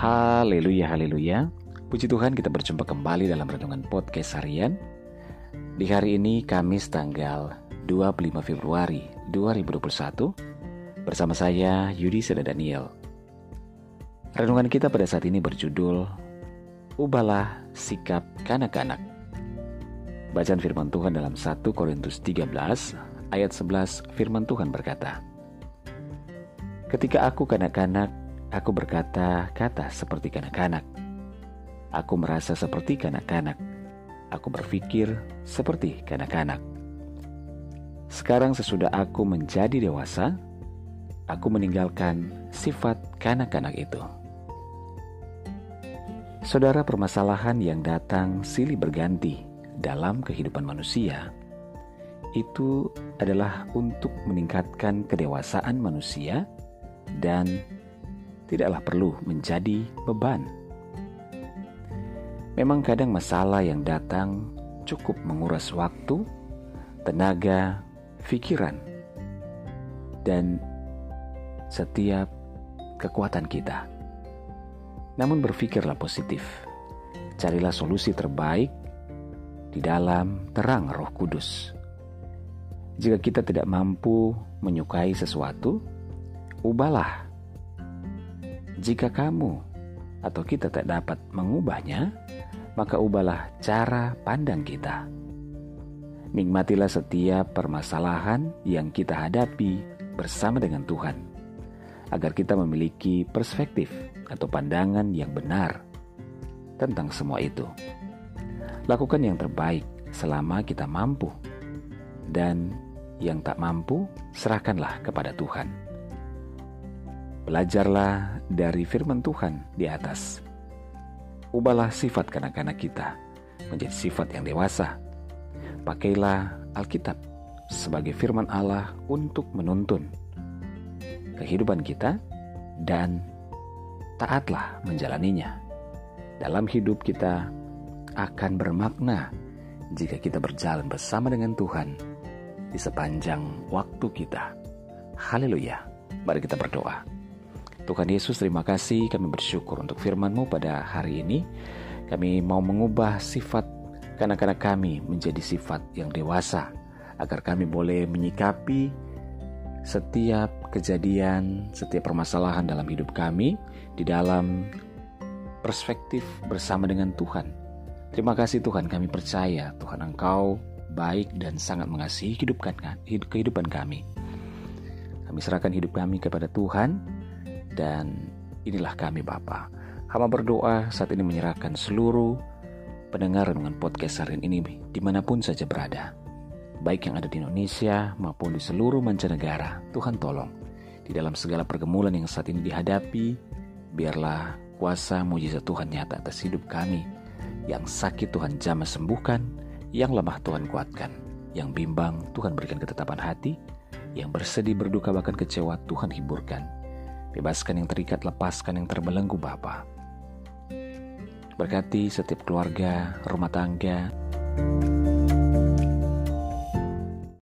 Haleluya, haleluya. Puji Tuhan kita berjumpa kembali dalam Renungan Podcast Harian. Di hari ini Kamis tanggal 25 Februari 2021 bersama saya Yudi Seda Daniel. Renungan kita pada saat ini berjudul Ubahlah Sikap Kanak-Kanak. Bacaan firman Tuhan dalam 1 Korintus 13 ayat 11 firman Tuhan berkata, Ketika aku kanak-kanak, Aku berkata-kata seperti kanak-kanak. Aku merasa seperti kanak-kanak. Aku berpikir seperti kanak-kanak. Sekarang sesudah aku menjadi dewasa, aku meninggalkan sifat kanak-kanak itu. Saudara permasalahan yang datang silih berganti dalam kehidupan manusia itu adalah untuk meningkatkan kedewasaan manusia dan tidaklah perlu menjadi beban. Memang kadang masalah yang datang cukup menguras waktu, tenaga, pikiran, dan setiap kekuatan kita. Namun berpikirlah positif. Carilah solusi terbaik di dalam terang Roh Kudus. Jika kita tidak mampu menyukai sesuatu, ubahlah jika kamu atau kita tak dapat mengubahnya, maka ubahlah cara pandang kita. Nikmatilah setiap permasalahan yang kita hadapi bersama dengan Tuhan, agar kita memiliki perspektif atau pandangan yang benar tentang semua itu. Lakukan yang terbaik selama kita mampu, dan yang tak mampu, serahkanlah kepada Tuhan. Belajarlah dari firman Tuhan di atas. Ubahlah sifat kanak-kanak kita menjadi sifat yang dewasa. Pakailah Alkitab sebagai firman Allah untuk menuntun kehidupan kita dan taatlah menjalaninya. Dalam hidup kita akan bermakna jika kita berjalan bersama dengan Tuhan di sepanjang waktu kita. Haleluya. Mari kita berdoa. Tuhan Yesus terima kasih kami bersyukur untuk firman-Mu pada hari ini. Kami mau mengubah sifat kanak-kanak kami menjadi sifat yang dewasa agar kami boleh menyikapi setiap kejadian, setiap permasalahan dalam hidup kami di dalam perspektif bersama dengan Tuhan. Terima kasih Tuhan kami percaya Tuhan Engkau baik dan sangat mengasihi kehidupan kami. Kami serahkan hidup kami kepada Tuhan dan inilah kami Bapa. Hamba berdoa saat ini menyerahkan seluruh pendengar dengan podcast hari ini di mana pun saja berada. Baik yang ada di Indonesia maupun di seluruh mancanegara. Tuhan tolong. Di dalam segala pergumulan yang saat ini dihadapi, biarlah kuasa mujizat Tuhan nyata atas hidup kami. Yang sakit Tuhan jamah sembuhkan, yang lemah Tuhan kuatkan, yang bimbang Tuhan berikan ketetapan hati, yang bersedih berduka bahkan kecewa Tuhan hiburkan Bebaskan yang terikat, lepaskan yang terbelenggu Bapa. Berkati setiap keluarga, rumah tangga,